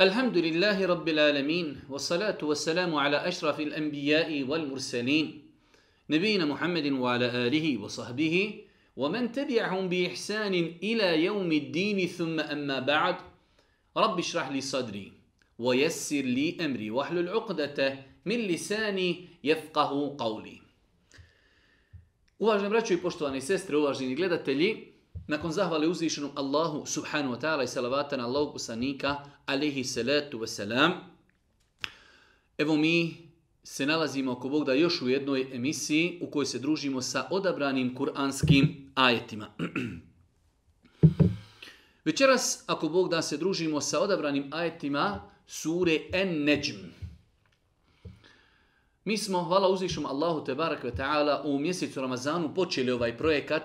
الحمد لله رب العالمين والصلاة والسلام على أشرف الأنبياء والمرسلين نبينا محمد وعلى آله وصحبه ومن تبعهم بإحسان إلى يوم الدين ثم أما بعد رب اشرح لي صدري ويسر لي أمري واحلل عقدة من لساني يفقه قولي Uvaženi braćo i poštovani sestre, uvaženi gledatelji, nakon zahvale uzvišenom Allahu subhanu wa ta'ala i salavata na Allahog poslanika, alihi salatu salam, evo mi se nalazimo oko Bog da još u jednoj emisiji u kojoj se družimo sa odabranim kuranskim ajetima. Večeras, ako Bog da se družimo sa odabranim ajetima sure en neđim. Mi smo, hvala uzvišom Allahu ve ta'ala, u mjesecu Ramazanu počeli ovaj projekat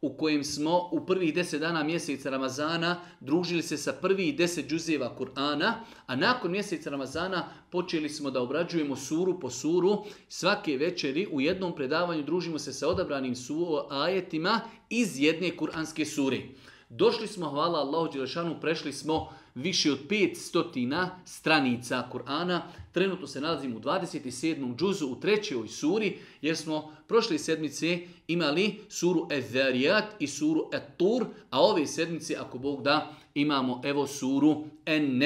u kojem smo u prvih deset dana mjeseca Ramazana družili se sa prvih deset džuzeva Kur'ana, a nakon mjeseca Ramazana počeli smo da obrađujemo suru po suru. Svake večeri u jednom predavanju družimo se sa odabranim suo ajetima iz jedne kur'anske suri. Došli smo, hvala Allahu Đelešanu, prešli smo više od 500 stranica Kur'ana. Trenutno se nalazimo u 27. džuzu u trećoj suri jer smo prošle sedmice imali suru Ezerijat i suru Etur, a ove sedmice ako Bog da imamo evo suru en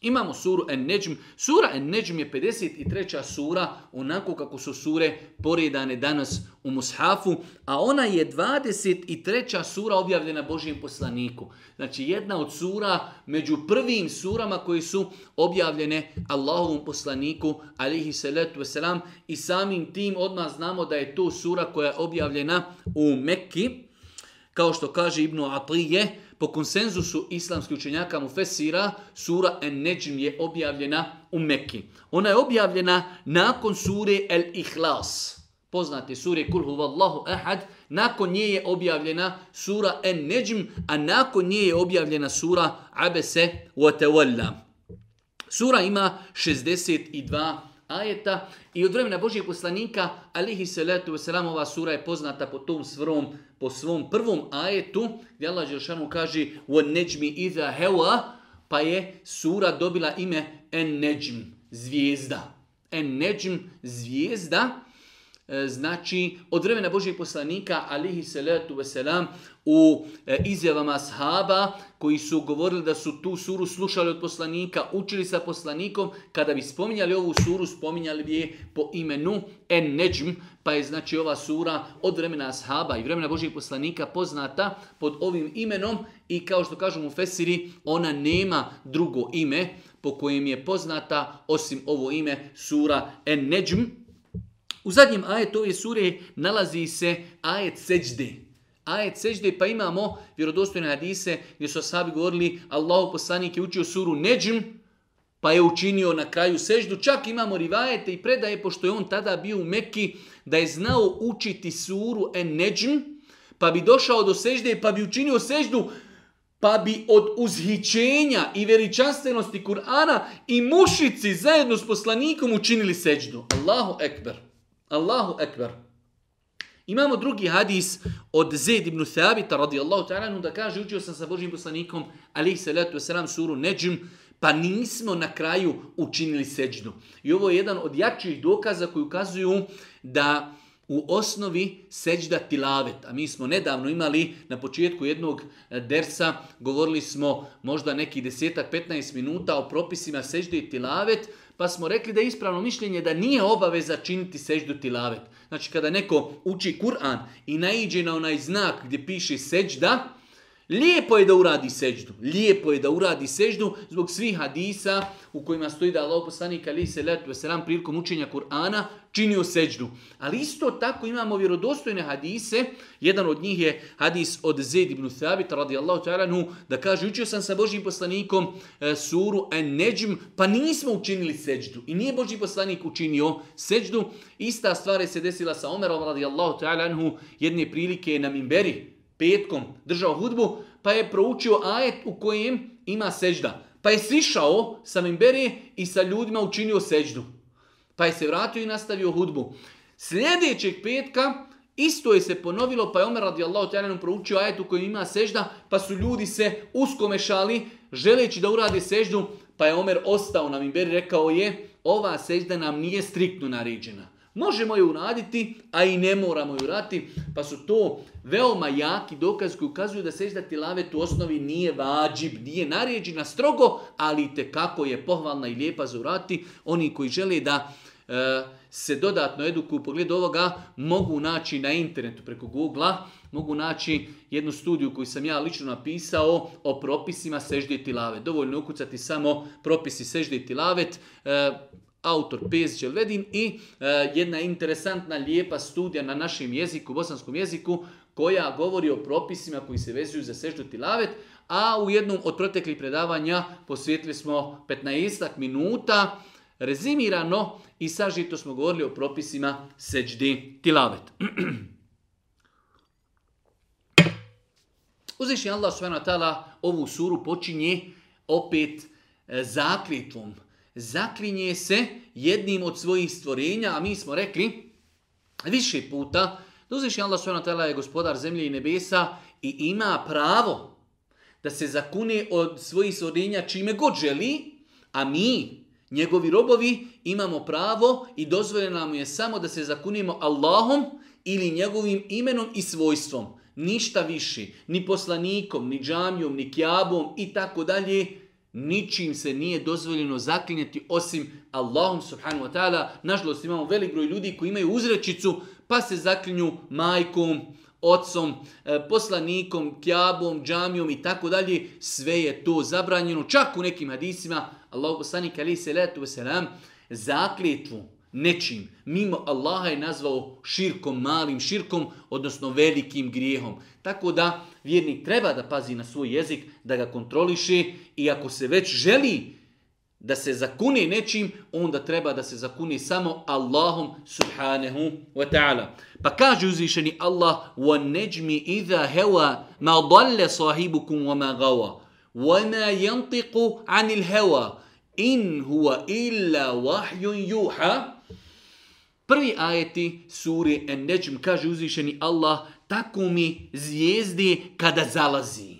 Imamo suru En-Neđm. Sura En-Neđm je 53. sura, onako kako su sure poredane danas u Mushafu, a ona je 23. sura objavljena Božijem poslaniku. Znači jedna od sura među prvim surama koji su objavljene Allahovom poslaniku, alihi salatu wasalam, i samim tim odmah znamo da je to sura koja je objavljena u Mekki, kao što kaže Ibnu Atije, po konsenzusu islamskih učenjaka fesira sura En-Neđm je objavljena u Mekki. Ona je objavljena nakon sure el ikhlas poznate sure Kul huvallahu ahad, nakon nje je objavljena sura en a nakon nje je objavljena sura Abese wa Sura ima 62 ajeta i od vremena Božijeg poslanika, alihi salatu wasalam, ova sura je poznata po tom svom, po svom prvom ajetu, gdje Allah kaži, kaže neđmi iza Hewa pa je sura dobila ime En neđm zvijezda. En neđm zvijezda, E, znači od vremena Božijeg poslanika alihi salatu veselam u e, izjavama sahaba koji su govorili da su tu suru slušali od poslanika, učili sa poslanikom, kada bi spominjali ovu suru, spominjali bi je po imenu En neđm, pa je znači ova sura od vremena sahaba i vremena Božijeg poslanika poznata pod ovim imenom i kao što kažemo u Fesiri, ona nema drugo ime po kojem je poznata osim ovo ime sura En neđm u zadnjem ajetu ove sure nalazi se ajet seđde. Ajet seđde pa imamo vjerodostojne hadise gdje su sami govorili Allahu poslanik je učio suru Neđm pa je učinio na kraju seždu. Čak imamo rivajete i predaje pošto je on tada bio u Mekki da je znao učiti suru en Neđm pa bi došao do sežde pa bi učinio seždu pa bi od uzhićenja i veličanstvenosti Kur'ana i mušici zajedno s poslanikom učinili seđdu. Allahu ekber. Allahu ekber. Imamo drugi hadis od Zed ibn Thabita radijallahu ta'ala da kaže učio sam sa Božim poslanikom ali salatu wasalam suru neđim pa nismo na kraju učinili seđnu. I ovo je jedan od jačih dokaza koji ukazuju da u osnovi seđda tilavet. A mi smo nedavno imali na početku jednog e, dersa, govorili smo možda neki desetak, 15 minuta o propisima seđde i tilavet, pa smo rekli da je ispravno mišljenje da nije obaveza činiti seđdu tilavet. Znači kada neko uči Kur'an i naiđe na onaj znak gdje piše seđda, Lijepo je da uradi seđdu. Lijepo je da uradi seđdu zbog svih hadisa u kojima stoji da Allah poslanik ali se letu veselam prilikom učenja Kur'ana činio seđdu. Ali isto tako imamo vjerodostojne hadise. Jedan od njih je hadis od Zed ibn Thabit radijallahu ta'ala da kaže učio sam sa Božim poslanikom e, suru en neđim pa nismo učinili seđdu. I nije Božji poslanik učinio seđdu. Ista stvar je se desila sa Omerom radijallahu ta'ala jedne prilike na Mimberi petkom držao hudbu, pa je proučio ajet u kojem ima sežda. Pa je sišao sa mimberije i sa ljudima učinio seždu. Pa je se vratio i nastavio hudbu. Sljedećeg petka isto je se ponovilo, pa je Omer radijallahu ta'ala proučio ajet u kojem ima sežda, pa su ljudi se uskomešali, želeći da urade seždu, pa je Omer ostao na mimberi, rekao je, ova sežda nam nije striktno naređena. Možemo ju uraditi, a i ne moramo ju uraditi, pa su to veoma jaki dokaz koji ukazuju da sežda lavet u osnovi nije vađib, nije naređena strogo, ali te kako je pohvalna i lijepa za urati. Oni koji žele da e, se dodatno edukuju u pogledu ovoga, mogu naći na internetu preko google mogu naći jednu studiju koju sam ja lično napisao o propisima sežde lavet. Dovoljno ukucati samo propisi sežde lavet. E, autor Pez Đelvedin i e, jedna interesantna, lijepa studija na našem jeziku, bosanskom jeziku, koja govori o propisima koji se vezuju za seždu tilavet, a u jednom od proteklih predavanja posvetili smo 15 minuta, rezimirano i sažito smo govorili o propisima seždi tilavet. Uzvišnji Allah s.w.t. ovu suru počinje opet e, zakljetvom, zaklinje se jednim od svojih stvorenja, a mi smo rekli više puta, dozviši Allah s.w.t. je gospodar zemlje i nebesa i ima pravo da se zakune od svojih stvorenja čime god želi, a mi, njegovi robovi, imamo pravo i dozvoljeno nam je samo da se zakunimo Allahom ili njegovim imenom i svojstvom. Ništa više, ni poslanikom, ni džamijom, ni kjabom i tako dalje, ničim se nije dozvoljeno zaklinjati osim Allahom subhanahu wa ta'ala. Nažalost imamo velik broj ljudi koji imaju uzrečicu pa se zaklinju majkom, otcom, e, poslanikom, kjabom, džamijom i tako dalje. Sve je to zabranjeno. Čak u nekim hadisima Allah poslanik alaihi se letu nečim mimo Allaha je nazvao širkom, malim širkom, odnosno velikim grijehom. Tako da vjernik treba da pazi na svoj jezik, da ga kontroliše i ako se već želi da se zakune nečim, onda treba da se zakune samo Allahom subhanahu wa ta'ala. Pa kaže uzvišeni Allah وَنَجْمِ إِذَا هَوَا مَا ضَلَّ صَحِبُكُمْ وَمَا غَوَا وَمَا يَنْطِقُ عَنِ الْهَوَا إِنْ هُوَ إِلَّا وَحْيٌ يُوحَا Prvi ajeti suri en nečim kaže uzvišeni Allah, tako mi zvijezdi kada zalazi.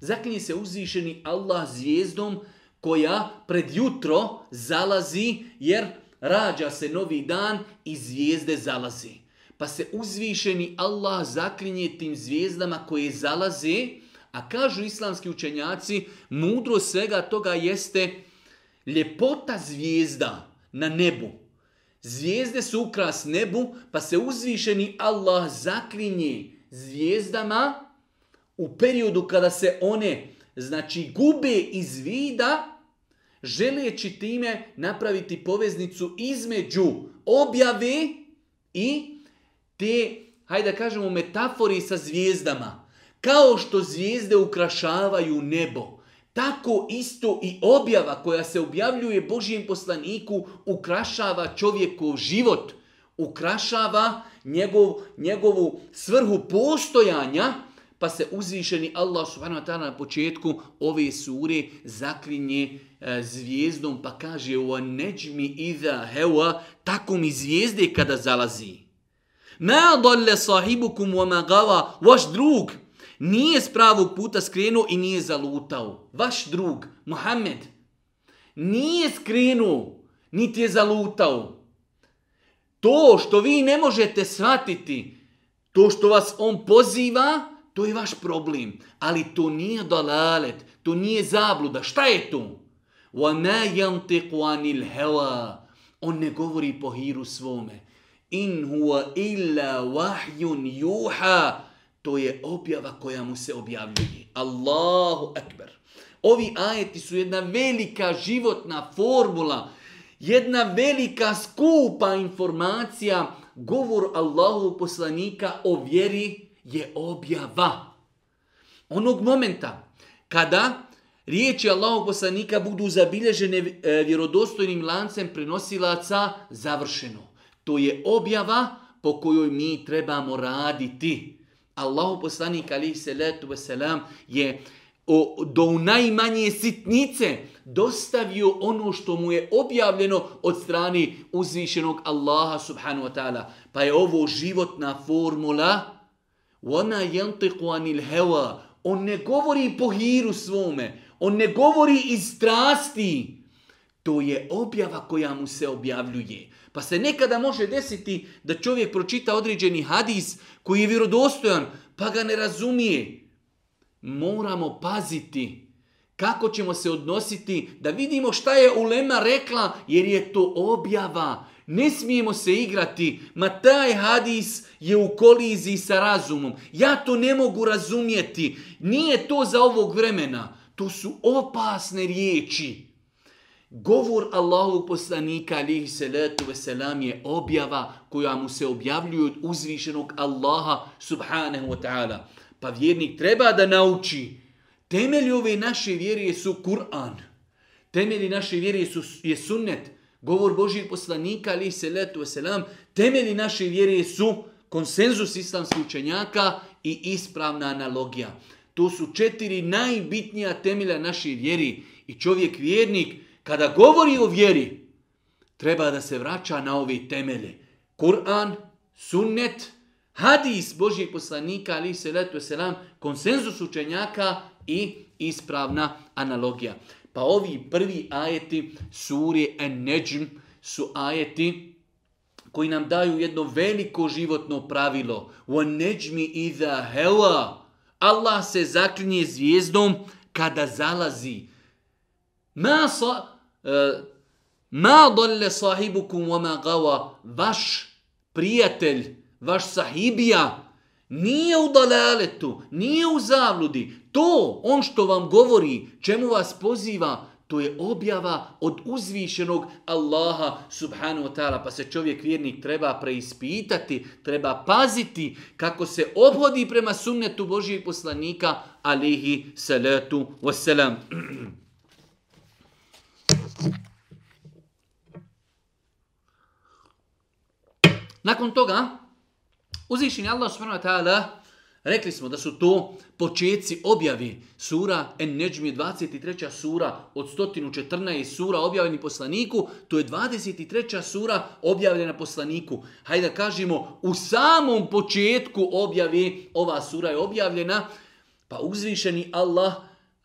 Zaklinje se uzvišeni Allah zvijezdom koja pred jutro zalazi jer rađa se novi dan i zvijezde zalazi. Pa se uzvišeni Allah zaklinje tim zvijezdama koje zalaze, a kažu islamski učenjaci, mudro svega toga jeste ljepota zvijezda na nebu Zvijezde su ukras nebu, pa se uzvišeni Allah zaklinje zvijezdama u periodu kada se one znači gube iz vida, želeći time napraviti poveznicu između objave i te, hajde da kažemo, metafori sa zvijezdama. Kao što zvijezde ukrašavaju nebo, tako isto i objava koja se objavljuje Božijem poslaniku ukrašava čovjekov život, ukrašava njegov, njegovu svrhu postojanja, pa se uzvišeni Allah subhanahu wa ta'ala na početku ove sure zaklinje e, zvijezdom pa kaže wa neđmi iza hewa tako mi zvijezde kada zalazi. Ma dalle sahibukum wa ma vaš drug nije s pravog puta skrenuo i nije zalutao. Vaš drug, Mohamed, nije skrenuo, niti je zalutao. To što vi ne možete shvatiti, to što vas on poziva, to je vaš problem. Ali to nije dalalet, to nije zabluda. Šta je to? وَنَا يَنْتِقُ عَنِ On ne govori po hiru svome. In huwa illa juha. To je objava koja mu se objavljuje. Allahu ekber. Ovi ajeti su jedna velika životna formula, jedna velika skupa informacija. Govor Allahu poslanika o vjeri je objava. Onog momenta kada riječi Allahu poslanika budu zabilježene e, vjerodostojnim lancem prenosilaca završeno. To je objava po kojoj mi trebamo raditi. Allahu poslanik ali se letu je o, do najmanje sitnice dostavio ono što mu je objavljeno od strani uzvišenog Allaha subhanahu wa ta'ala. Pa je ovo životna formula. Ona yantiqu anil hewa. On ne govori po hiru svome. On ne govori iz strasti. To je objava koja mu se objavljuje. Pa se nekada može desiti da čovjek pročita određeni hadis koji je vjerodostojan, pa ga ne razumije. Moramo paziti kako ćemo se odnositi, da vidimo šta je Ulema rekla, jer je to objava. Ne smijemo se igrati, ma taj hadis je u koliziji sa razumom. Ja to ne mogu razumjeti, nije to za ovog vremena. To su opasne riječi. Govor Allahu poslanika alihi salatu Veselam je objava koja mu se objavljuje od uzvišenog Allaha subhanahu wa ta'ala. Pa vjernik treba da nauči. Temelj ove naše vjere su Kur'an. Temelji naše vjere su, je sunnet. Govor Božih poslanika alihi salatu veselam. Temelji naše vjere su konsenzus islamskih učenjaka i ispravna analogija. To su četiri najbitnija temelja naše vjeri. I čovjek vjernik kada govori o vjeri, treba da se vraća na ove temelje. Kur'an, sunnet, hadis Božijeg poslanika, ali se letu selam, konsenzus učenjaka i ispravna analogija. Pa ovi prvi ajeti suri en neđm su ajeti koji nam daju jedno veliko životno pravilo. Wa neđmi iza hela. Allah se zaklinje zvijezdom kada zalazi. Ma sa, E, ma dolle sahibukum wama Vaš prijatelj, vaš sahibija, nije u dalaletu, nije u zavludi. To, on što vam govori, čemu vas poziva, to je objava od uzvišenog Allaha subhanahu wa ta'ala. Pa se čovjek vjernik treba preispitati, treba paziti kako se obhodi prema sunnetu Božijeg poslanika alihi salatu wasalam. Nakon toga, uzvišen je Allah subhanahu rekli smo da su to početci objavi sura En Neđmi 23. sura od 114 sura objavljeni poslaniku, to je 23. sura objavljena poslaniku. Hajde da kažemo, u samom početku objavi, ova sura je objavljena, pa uzvišeni Allah,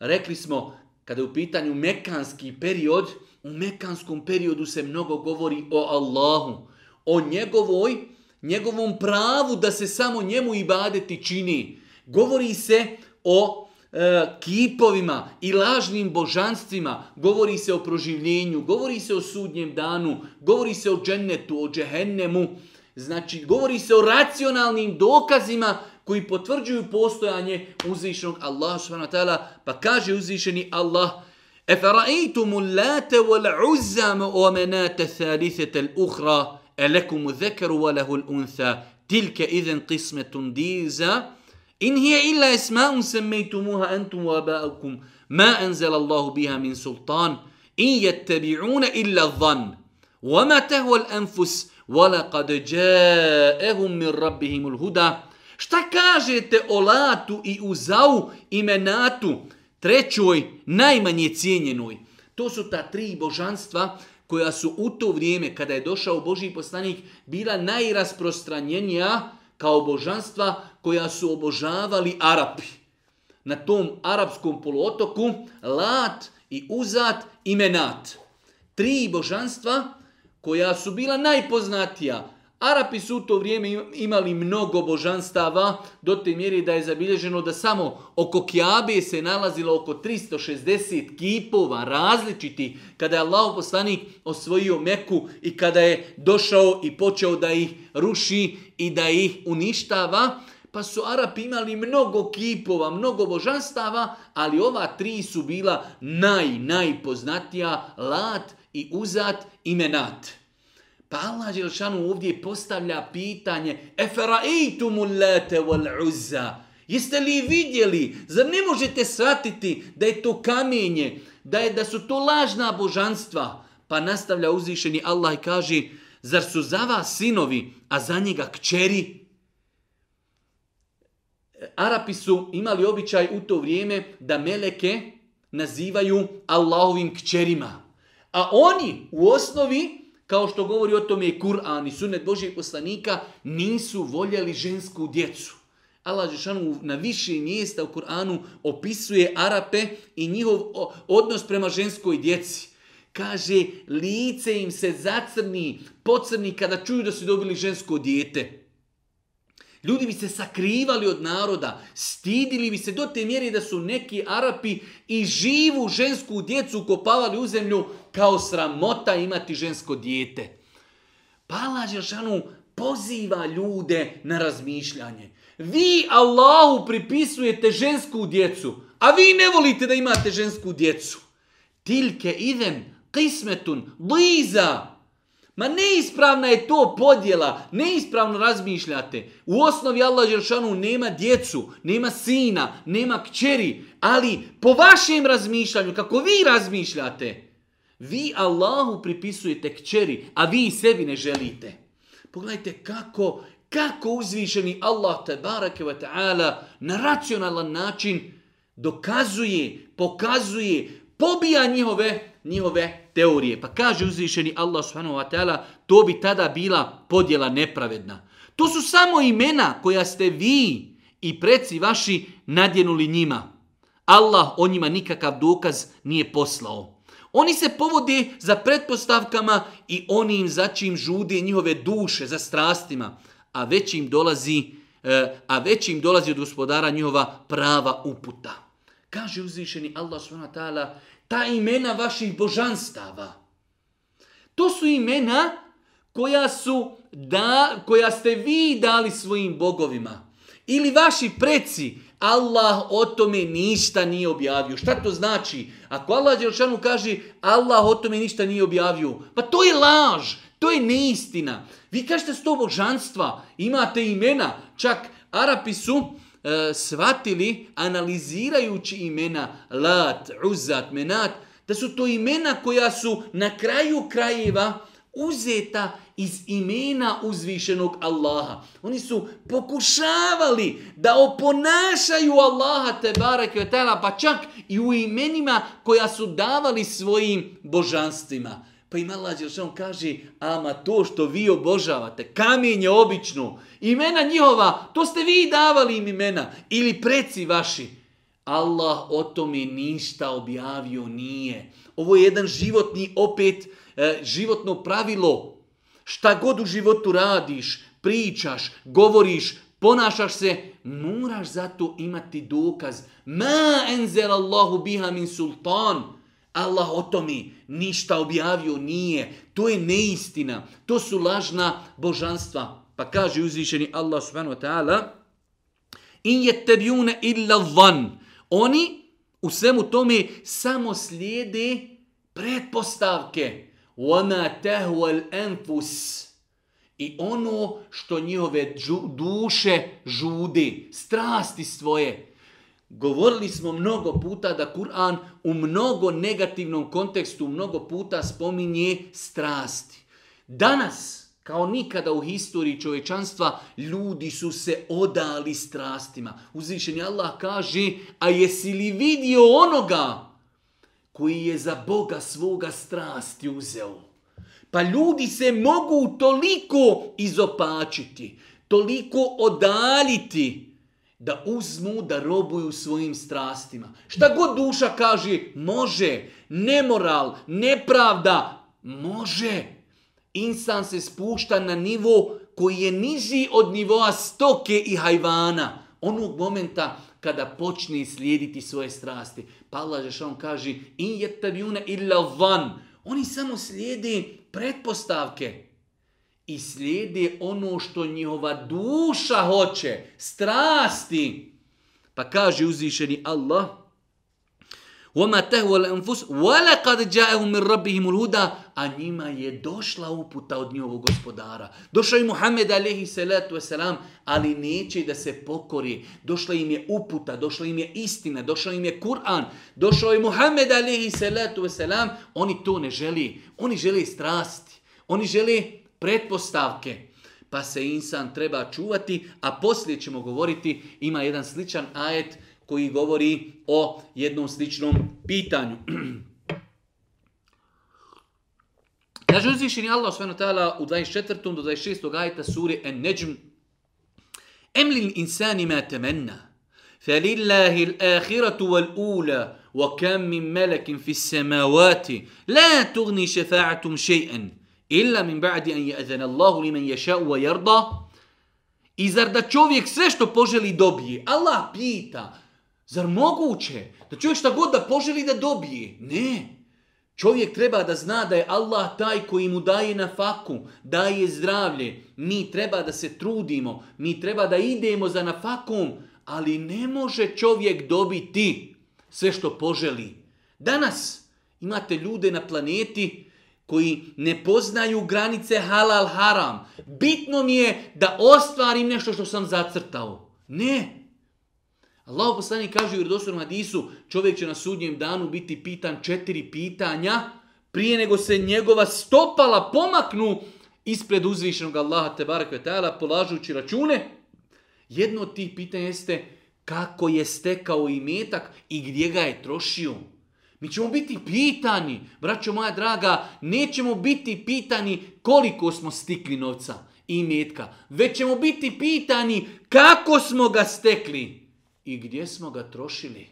rekli smo, kada je u pitanju mekanski period, u mekanskom periodu se mnogo govori o Allahu, o njegovoj, njegovom pravu da se samo njemu badeti čini. Govori se o e, kipovima i lažnim božanstvima, govori se o proživljenju, govori se o sudnjem danu, govori se o džennetu, o džehennemu, znači govori se o racionalnim dokazima koji potvrđuju postojanje uzvišenog Allaha subhanahu wa ta'ala, pa kaže uzvišeni Allah أَفَرَأَيْتُمُ اللَّاتَ وَالْعُزَّى وَمَنَاتَ الثَّالِثَةَ الْأُخْرَى أَلَكُمُ الذَّكَرُ وَلَهُ الْأُنْثَى تِلْكَ إِذًا قِسْمَةٌ دِيزَى إن هي إلا أسماء سميتموها أنتم وآباؤكم ما أنزل الله بها من سلطان إن يتبعون إلا الظن وما تهوى الأنفس ولقد جاءهم من ربهم الهدى Šta kažete o latu i uzau imenatu, trećoj, najmanje cijenjenoj? To su ta tri božanstva koja su u to vrijeme kada je došao Božji poslanik bila najrasprostranjenija kao božanstva koja su obožavali Arapi. Na tom arapskom poluotoku Lat i Uzat imenat? Tri božanstva koja su bila najpoznatija Arapi su u to vrijeme imali mnogo božanstava do te mjeri da je zabilježeno da samo oko Kijabe se nalazilo oko 360 kipova različiti kada je Allah poslanik osvojio Meku i kada je došao i počeo da ih ruši i da ih uništava. Pa su Arapi imali mnogo kipova, mnogo božanstava, ali ova tri su bila naj, najpoznatija Lat i Uzat i Menat. Pa Allah Želšanu ovdje postavlja pitanje Eferaitumu lete wal Jeste li vidjeli? Zar ne možete shvatiti da je to kamenje? Da, je, da su to lažna božanstva? Pa nastavlja uzvišeni Allah i kaže Zar su za vas sinovi, a za njega kćeri? Arapi su imali običaj u to vrijeme da meleke nazivaju Allahovim kćerima. A oni u osnovi kao što govori o tome Kur'an i sunet Božijeg poslanika, nisu voljeli žensku djecu. Allah Žešanu na više mjesta u Kur'anu opisuje Arape i njihov odnos prema ženskoj djeci. Kaže, lice im se zacrni, pocrni kada čuju da su dobili žensko dijete. Ljudi bi se sakrivali od naroda, stidili bi se do te mjere da su neki Arapi i živu žensku djecu kopavali u zemlju kao sramota imati žensko dijete. Pa Allah poziva ljude na razmišljanje. Vi Allahu pripisujete žensku djecu, a vi ne volite da imate žensku djecu. Tilke idem, kismetun, bliza. Ma neispravna je to podjela, neispravno razmišljate. U osnovi Allah nema djecu, nema sina, nema kćeri, ali po vašem razmišljanju, kako vi razmišljate, vi Allahu pripisujete kćeri, a vi i sebi ne želite. Pogledajte kako, kako uzvišeni Allah te wa ta'ala na racionalan način dokazuje, pokazuje, pobija njihove, njihove teorije. Pa kaže uzvišeni Allah subhanahu wa ta'ala, to bi tada bila podjela nepravedna. To su samo imena koja ste vi i preci vaši nadjenuli njima. Allah o njima nikakav dokaz nije poslao. Oni se povodi za pretpostavkama i oni im čim žude njihove duše za strastima, a već im dolazi, e, a već im dolazi od gospodara njihova prava uputa. Kaže uzvišeni Allah subhanahu ta imena vaših božanstava. To su imena koja su da, koja ste vi dali svojim bogovima ili vaši preci Allah o tome ništa nije objavio. Šta to znači? Ako Allah Đelšanu kaže Allah o tome ništa nije objavio, pa to je laž, to je neistina. Vi kažete sto božanstva, imate imena, čak Arapi su e, shvatili analizirajući imena Lat, Uzat, Menat, da su to imena koja su na kraju krajeva uzeta iz imena uzvišenog Allaha. Oni su pokušavali da oponašaju Allaha i Kvetala, pa čak i u imenima koja su davali svojim božanstvima. Pa im Allah on kaže, ama to što vi obožavate, kamenje obično, imena njihova, to ste vi davali im imena, ili preci vaši. Allah o tome ništa objavio nije. Ovo je jedan životni opet E, životno pravilo. Šta god u životu radiš, pričaš, govoriš, ponašaš se, moraš zato imati dokaz. Ma enzel Allahu biha min sultan. Allah o tome ništa objavio nije. To je neistina. To su lažna božanstva. Pa kaže uzvišeni Allah subhanahu wa ta'ala In je illa van. Oni u svemu tome samo slijede pretpostavke. وَمَا تَهْوَ الْأَنْفُسِ I ono što njihove duše žudi, strasti svoje. Govorili smo mnogo puta da Kur'an u mnogo negativnom kontekstu mnogo puta spominje strasti. Danas, kao nikada u historiji čovečanstva, ljudi su se odali strastima. je Allah kaže, a jesi li vidio onoga koji je za Boga svoga strasti uzeo. Pa ljudi se mogu toliko izopačiti, toliko odaljiti, da uzmu da robuju svojim strastima. Šta god duša kaže, može, nemoral, nepravda, može. Insan se spušta na nivo koji je niži od nivoa stoke i hajvana. Onog momenta kada počne slijediti svoje strasti. Pa Allah kaže in je illa van. Oni samo slijedi pretpostavke i slijede ono što njihova duša hoće, strasti. Pa kaže uzvišeni Allah, وَمَا تَهُوَ الْأَنْفُسُ وَلَقَدْ جَاءَهُمْ مِنْ A njima je došla uputa od njihovog gospodara. Došao je Muhammed alihi salatu wasalam, ali neće da se pokori. Došla im je uputa, došla im je istina, došao im je Kur'an, došao je Muhammed alihi salatu wasalam. Oni to ne želi. Oni žele strasti. Oni žele pretpostavke pa se insan treba čuvati, a poslije ćemo govoriti, ima jedan sličan ajet koji govori o jednom sličnom pitanju. Kaže uzvišeni Allah sve natala u 24. do 26. ajta suri en neđm Emlil insani ma temenna felillahi l'akhiratu wal ula wa kam min melekin fis samavati la tugni šefa'atum še'en illa min ba'di an je'zen Allahu li men ješa'u wa jarda i zar da čovjek sve što poželi dobije Allah pita Zar moguće da čovjek šta god da poželi da dobije? Ne. Čovjek treba da zna da je Allah taj koji mu daje na faku, daje zdravlje. Mi treba da se trudimo, mi treba da idemo za nafakum, ali ne može čovjek dobiti sve što poželi. Danas imate ljude na planeti koji ne poznaju granice halal haram. Bitno mi je da ostvarim nešto što sam zacrtao. Ne, Allah poslanik kaže u hadisu, čovjek će na sudnjem danu biti pitan četiri pitanja prije nego se njegova stopala pomaknu ispred uzvišenog Allaha te barakve ta'ala polažući račune. Jedno od tih pitanja jeste kako je stekao imetak i gdje ga je trošio. Mi ćemo biti pitani, braćo moja draga, nećemo biti pitani koliko smo stikli novca i imetka, već ćemo biti pitani kako smo ga stekli i gdje smo ga trošili.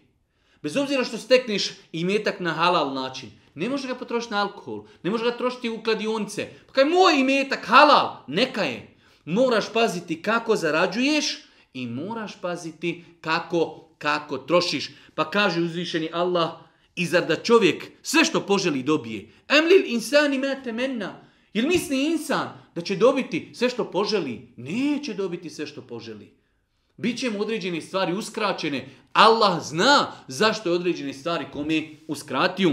Bez obzira što stekneš imetak na halal način, ne može ga potrošiti na alkohol, ne može ga trošiti u kladionice. Pa kaj moj imetak halal, neka je. Moraš paziti kako zarađuješ i moraš paziti kako, kako trošiš. Pa kaže uzvišeni Allah, i zar da čovjek sve što poželi dobije? Emlil insan ima temenna. Jer misli insan da će dobiti sve što poželi? Neće dobiti sve što poželi. Biće mu određene stvari uskraćene. Allah zna zašto je određene stvari kome uskratio.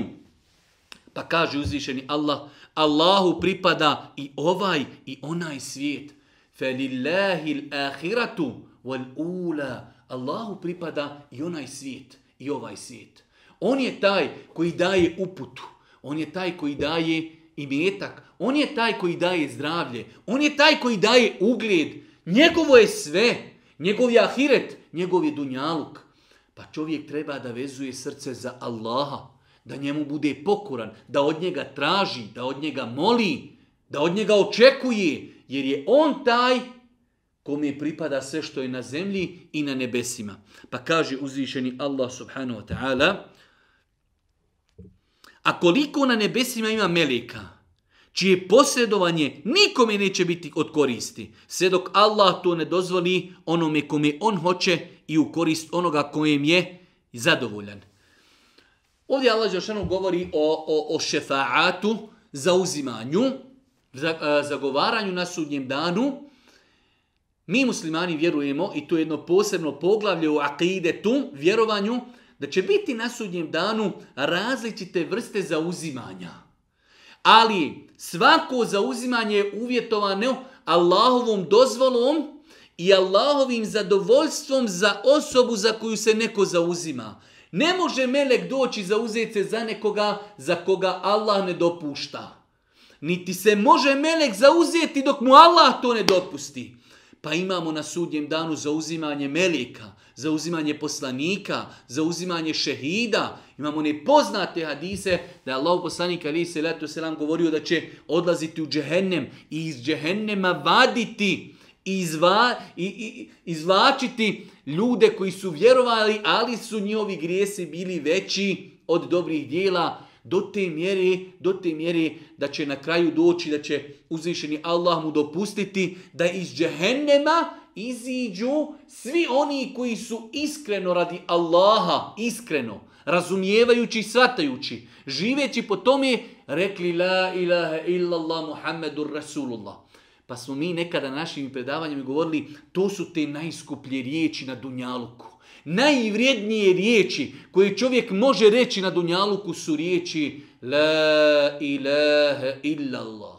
Pa kaže uzvišeni Allah, Allahu pripada i ovaj i onaj svijet. Felillahi akhiratu wal ula. Allahu pripada i onaj svijet i ovaj svijet. On je taj koji daje uputu. On je taj koji daje imetak. On je taj koji daje zdravlje. On je taj koji daje ugled. Njegovo je sve njegov je ahiret, njegov je dunjaluk. Pa čovjek treba da vezuje srce za Allaha, da njemu bude pokoran, da od njega traži, da od njega moli, da od njega očekuje, jer je on taj kome pripada sve što je na zemlji i na nebesima. Pa kaže uzvišeni Allah subhanahu wa ta'ala, a koliko na nebesima ima meleka? čije posjedovanje nikome neće biti od koristi, sve dok Allah to ne dozvoli onome kome on hoće i u korist onoga kojem je zadovoljan. Ovdje Allah jednom govori o, o, o šefaatu, zauzimanju, zagovaranju na sudnjem danu. Mi muslimani vjerujemo, i to je jedno posebno poglavlje u akidetu, vjerovanju, da će biti na sudnjem danu različite vrste zauzimanja. Ali Svako zauzimanje je uvjetovano Allahovom dozvolom i Allahovim zadovoljstvom za osobu za koju se neko zauzima. Ne može melek doći zauzeti se za nekoga za koga Allah ne dopušta. Niti se može melek zauzeti dok mu Allah to ne dopusti. Pa imamo na sudnjem danu zauzimanje meleka. Za uzimanje poslanika, uzimanje šehida. Imamo nepoznate hadise da je Allah poslanik ali se selam govorio da će odlaziti u džehennem i iz džehennema vaditi i, izvlačiti ljude koji su vjerovali, ali su njihovi grijesi bili veći od dobrih dijela do te mjere, do te mjere da će na kraju doći, da će uzvišeni Allah mu dopustiti da iz džehennema iziđu svi oni koji su iskreno radi Allaha, iskreno, razumijevajući i shvatajući, živeći po tome, rekli la ilaha illallah Muhammedur Rasulullah. Pa smo mi nekada na našim predavanjem govorili, to su te najskuplje riječi na Dunjaluku. Najvrijednije riječi koje čovjek može reći na Dunjaluku su riječi La ilaha illallah.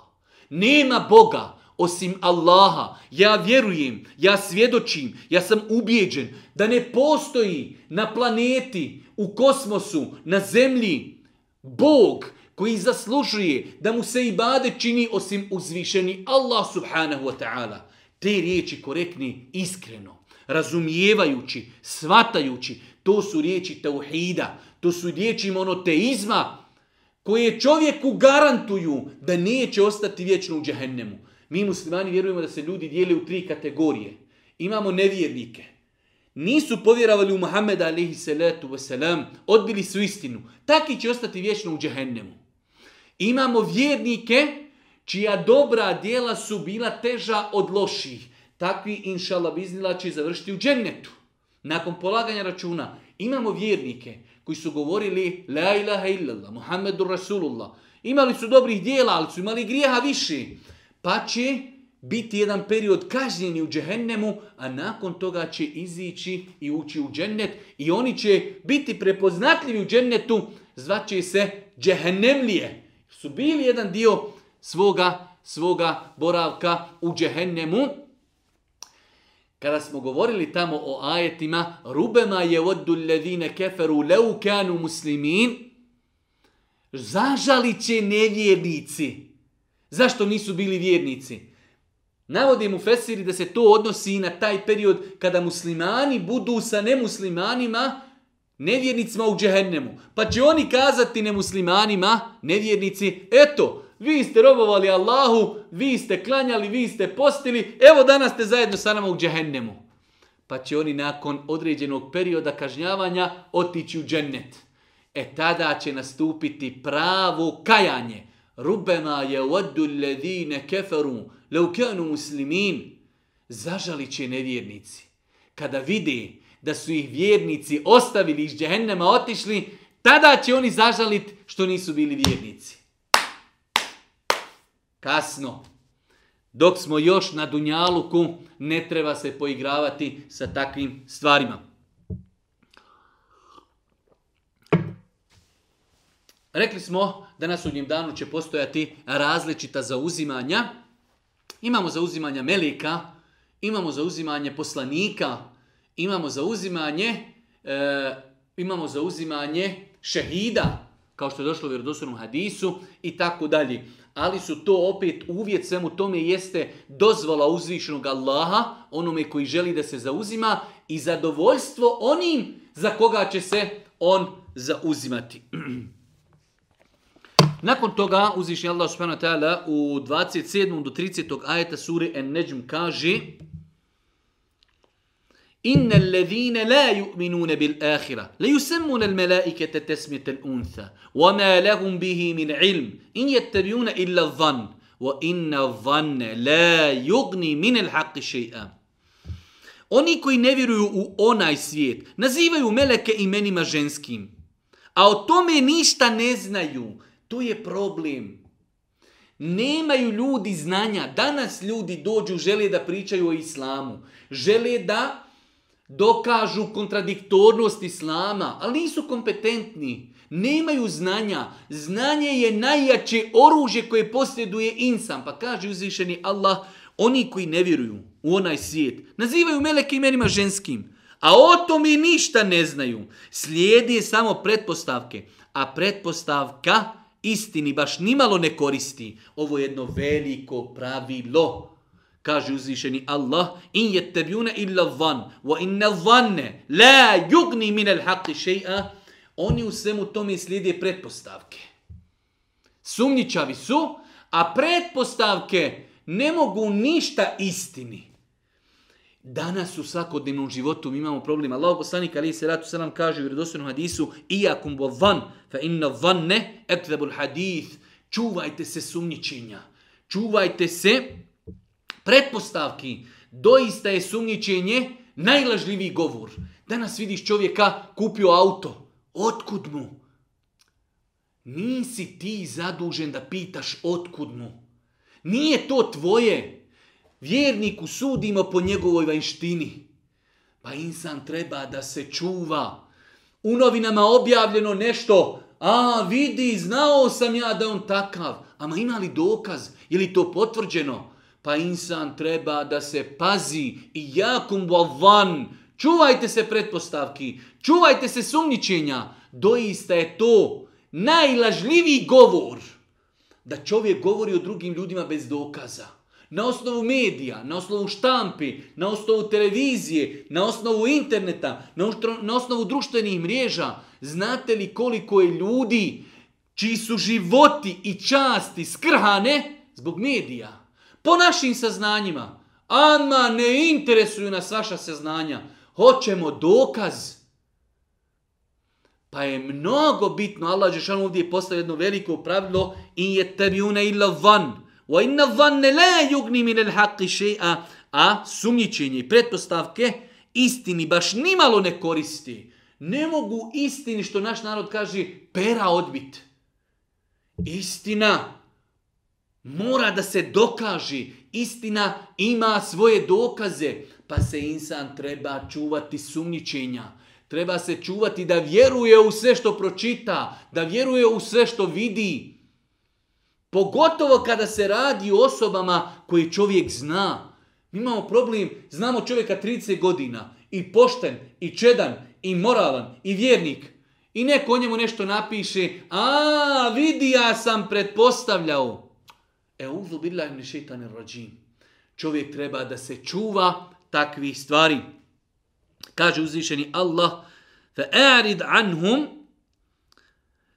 Nema Boga, osim Allaha. Ja vjerujem, ja svjedočim, ja sam ubijeđen da ne postoji na planeti, u kosmosu, na zemlji Bog koji zaslužuje da mu se ibade čini osim uzvišeni Allah subhanahu wa ta'ala. Te riječi korektni iskreno, razumijevajući, svatajući, to su riječi tauhida, to su riječi monoteizma koje čovjeku garantuju da neće ostati vječno u džehennemu. Mi muslimani vjerujemo da se ljudi dijele u tri kategorije. Imamo nevjernike. Nisu povjerovali u Muhammeda alaihi salatu wasalam, odbili su istinu. Taki će ostati vječno u džehennemu. Imamo vjernike čija dobra dijela su bila teža od loših. Takvi, inšala biznila, će završiti u džennetu. Nakon polaganja računa imamo vjernike koji su govorili La ilaha illallah, Muhammedu Rasulullah. Imali su dobrih dijela, ali su imali grijeha više. Pa će biti jedan period kažnjeni u džehennemu, a nakon toga će izići i ući u džennet i oni će biti prepoznatljivi u džennetu, zvaće se džehennemlije. Su bili jedan dio svoga, svoga boravka u džehennemu. Kada smo govorili tamo o ajetima, rubema je oddu ledine keferu leukanu muslimin, zažali će nevjernici Zašto nisu bili vjernici? Navodi mu Fesiri da se to odnosi i na taj period kada muslimani budu sa nemuslimanima, nevjernicima u džehennemu. Pa će oni kazati nemuslimanima, nevjernici, eto, vi ste robovali Allahu, vi ste klanjali, vi ste postili, evo danas ste zajedno sa nama u džehennemu. Pa će oni nakon određenog perioda kažnjavanja otići u džennet. E tada će nastupiti pravo kajanje. Rubena je waddu ledine keferu leukeanu muslimin. Zažalit će nevjernici kada vidi da su ih vjernici ostavili iz džehennema otišli, tada će oni zažalit što nisu bili vjernici. Kasno. Dok smo još na Dunjaluku, ne treba se poigravati sa takvim stvarima. Rekli smo da na sudnjem danu će postojati različita zauzimanja. Imamo zauzimanja melika, imamo zauzimanje poslanika, imamo zauzimanje e, imamo zauzimanje šehida, kao što je došlo u hadisu i tako dalje. Ali su to opet uvjet svemu tome jeste dozvola uzvišenog Allaha, onome koji želi da se zauzima i zadovoljstvo onim za koga će se on zauzimati. Nakon toga uzvišnji Allah subhanahu wa ta'ala u 27. do 30. ajeta suri En-Najm kaže Inna alladhina la yu'minuna bil akhirah la yusammuna al malaikata tasmiyat al untha wa ma lahum bihi min ilm in yattabi'una illa dhann wa inna dhanna la yughni min al haqqi shay'an Oni koji ne vjeruju u onaj svijet nazivaju meleke imenima ženskim a o tome ništa ne znaju tu je problem. Nemaju ljudi znanja. Danas ljudi dođu, žele da pričaju o islamu. Žele da dokažu kontradiktornost islama, ali nisu kompetentni. Nemaju znanja. Znanje je najjače oružje koje posjeduje insan. Pa kaže uzvišeni Allah, oni koji ne vjeruju u onaj svijet, nazivaju meleke imenima ženskim. A o tom i ništa ne znaju. Slijedi samo pretpostavke. A pretpostavka istini baš nimalo ne koristi. Ovo je jedno veliko pravilo. Kaže uzvišeni Allah, in je tebjuna illa van, wa inna vanne, la jugni minel haqi še'a, oni u svemu tome slijede pretpostavke. Sumničavi su, a pretpostavke ne mogu ništa istini. Danas u svakodnevnom životu mi imamo problem. Allah poslanik ali se ratu selam kaže u vjerodostojnom hadisu Iyakum bo van, fa inna vanne hadith. Čuvajte se sumnjičenja. Čuvajte se pretpostavki. Doista je sumnjičenje najlažljiviji govor. Danas vidiš čovjeka kupio auto. Otkud mu? Nisi ti zadužen da pitaš otkud mu. Nije to tvoje. Vjerniku sudimo po njegovoj vanjštini. Pa insan treba da se čuva. U novinama objavljeno nešto. A vidi, znao sam ja da on takav. Ama ima li dokaz? Je li to potvrđeno? Pa insan treba da se pazi. I jakum van. Čuvajte se pretpostavki. Čuvajte se sumničenja. Doista je to najlažljiviji govor. Da čovjek govori o drugim ljudima bez dokaza na osnovu medija, na osnovu štampi, na osnovu televizije, na osnovu interneta, na osnovu društvenih mreža. Znate li koliko je ljudi čiji su životi i časti skrhane zbog medija? Po našim saznanjima. Ama ne interesuju nas vaša saznanja. Hoćemo dokaz. Pa je mnogo bitno, Allah Žešan ovdje je postavio jedno veliko pravilo, I je tebi una van. Wa inna ne la yugni min al a sumnjičenje i pretpostavke istini baš nimalo ne koristi. Ne mogu istini što naš narod kaže pera odbit. Istina mora da se dokaži. Istina ima svoje dokaze. Pa se insan treba čuvati sumnjičenja. Treba se čuvati da vjeruje u sve što pročita, da vjeruje u sve što vidi, Pogotovo kada se radi o osobama koje čovjek zna. Mi imamo problem, znamo čovjeka 30 godina, i pošten, i čedan, i moralan, i vjernik. I neko o njemu nešto napiše, a vidi ja sam pretpostavljao. E uzu ne Čovjek treba da se čuva takvih stvari. Kaže uzvišeni Allah, fa anhum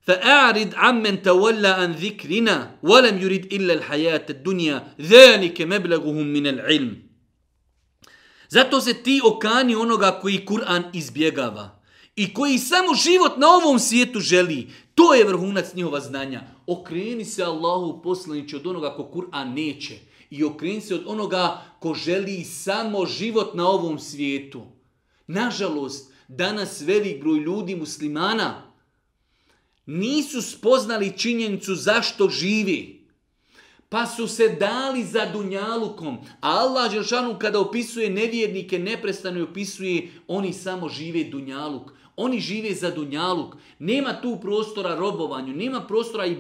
فأعرض عمن تولى عن ذكرنا ولم إلا الحياة الدنيا ذلك مبلغهم من العلم Zato se ti okani onoga koji Kur'an izbjegava i koji samo život na ovom svijetu želi. To je vrhunac njihova znanja. Okreni se Allahu poslanići od onoga ko Kur'an neće i okreni se od onoga ko želi samo život na ovom svijetu. Nažalost, danas velik broj ljudi muslimana nisu spoznali činjenicu zašto živi. Pa su se dali za dunjalukom. A Allah kada opisuje nevjernike, neprestano opisuje oni samo žive dunjaluk. Oni žive za dunjaluk. Nema tu prostora robovanju, nema prostora i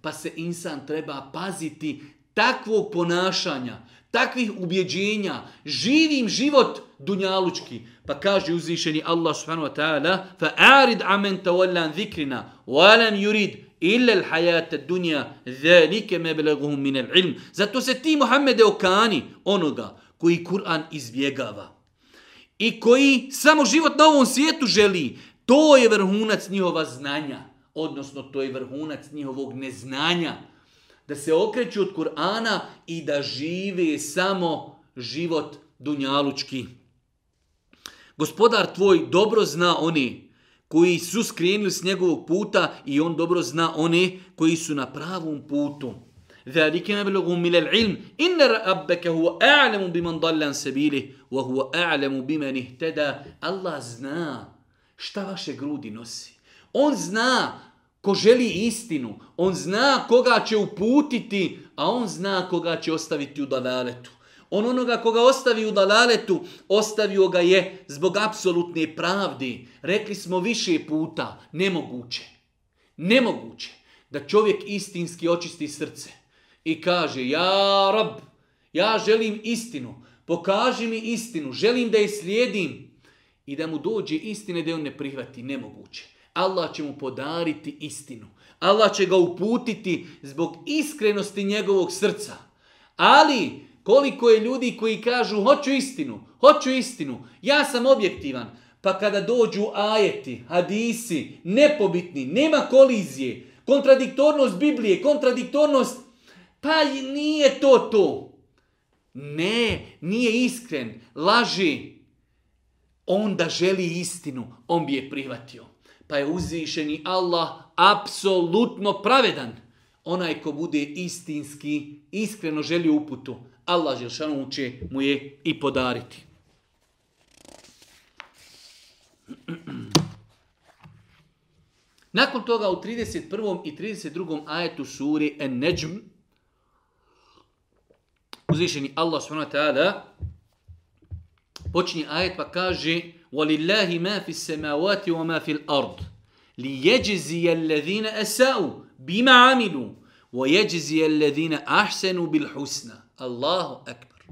Pa se insan treba paziti takvog ponašanja takvih ubjeđenja, živim život dunjalučki. Pa kaže uzvišeni Allah subhanahu wa ta'ala, فَاَرِدْ عَمَنْ تَوَلَّنْ ذِكْرِنَا وَلَمْ يُرِدْ إِلَّا dunja, zelike ذَلِكَ مَبْلَغُهُمْ ilm. Zato se ti, Muhammede, okani onoga koji Kur'an izbjegava i koji samo život na ovom svijetu želi. To je vrhunac njihova znanja, odnosno to je vrhunac njihovog neznanja da se okreću od Kur'ana i da žive samo život dunjalučki. Gospodar tvoj dobro zna oni koji su skrenili s njegovog puta i on dobro zna one koji su na pravom putu. ذلك مبلغهم من العلم إن ربك هو أعلم بمن ضل عن سبيله وهو أعلم بمن اهتدى الله zna šta vaše grudi nosi. On zna Ko želi istinu, on zna koga će uputiti, a on zna koga će ostaviti u dalaletu. On onoga koga ostavi u dalaletu, ostavio ga je zbog apsolutne pravdi. Rekli smo više puta, nemoguće. Nemoguće da čovjek istinski očisti srce i kaže, ja rab, ja želim istinu, pokaži mi istinu, želim da je slijedim i da mu dođe istine da on ne prihvati, nemoguće. Allah će mu podariti istinu. Allah će ga uputiti zbog iskrenosti njegovog srca. Ali koliko je ljudi koji kažu hoću istinu, hoću istinu, ja sam objektivan. Pa kada dođu ajeti, hadisi, nepobitni, nema kolizije, kontradiktornost Biblije, kontradiktornost, pa nije to to. Ne, nije iskren, laži. Onda želi istinu, on bi je prihvatio. Pa je uzvišeni Allah apsolutno pravedan. Onaj ko bude istinski, iskreno želi uputu. Allah Želšanu će mu je i podariti. Nakon toga u 31. i 32. ajetu suri En-Nejm uzvišeni Allah subhanahu wa počinje ajet pa kaže ma مَا فِي السَّمَاوَاتِ وَمَا فِي الْأَرْضِ لِيَجْزِيَ الَّذِينَ أَسَاءُوا بِمَا عَمِلُوا alladhina ahsanu bil husna. Allahu Akbar.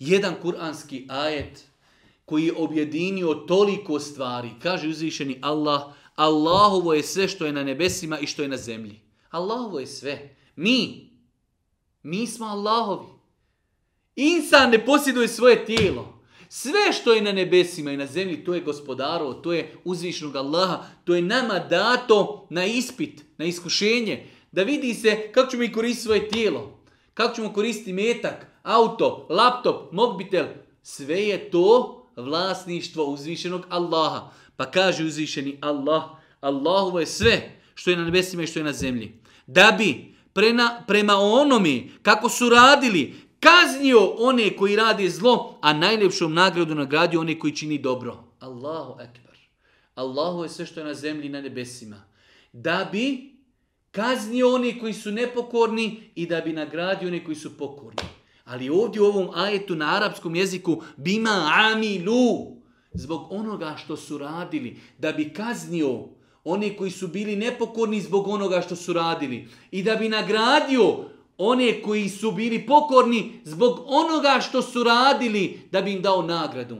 Jedan kuranski ajet koji je objedinio toliko stvari. Kaže uzvišeni Allah, Allahovo je sve što je na nebesima i što je na zemlji. Allahovo je sve. Mi, mi smo Allahovi. Insan ne posjeduje svoje tijelo. Sve što je na nebesima i na zemlji, to je gospodaro, to je uzvišnog Allaha, to je nama dato na ispit, na iskušenje, da vidi se kako ćemo mi koristiti svoje tijelo, kako ćemo koristiti metak, auto, laptop, mobitel, sve je to vlasništvo uzvišenog Allaha. Pa kaže uzvišeni Allah, Allahovo je sve što je na nebesima i što je na zemlji. Da bi prema, prema onome kako su radili, kaznio one koji radi zlo, a najljepšom nagradu nagradio one koji čini dobro. Allahu ekbar. Allahu je sve što je na zemlji i na nebesima. Da bi kaznio one koji su nepokorni i da bi nagradio one koji su pokorni. Ali ovdje u ovom ajetu na arapskom jeziku bima amilu zbog onoga što su radili da bi kaznio one koji su bili nepokorni zbog onoga što su radili i da bi nagradio one koji su bili pokorni zbog onoga što su radili da bi im dao nagradu.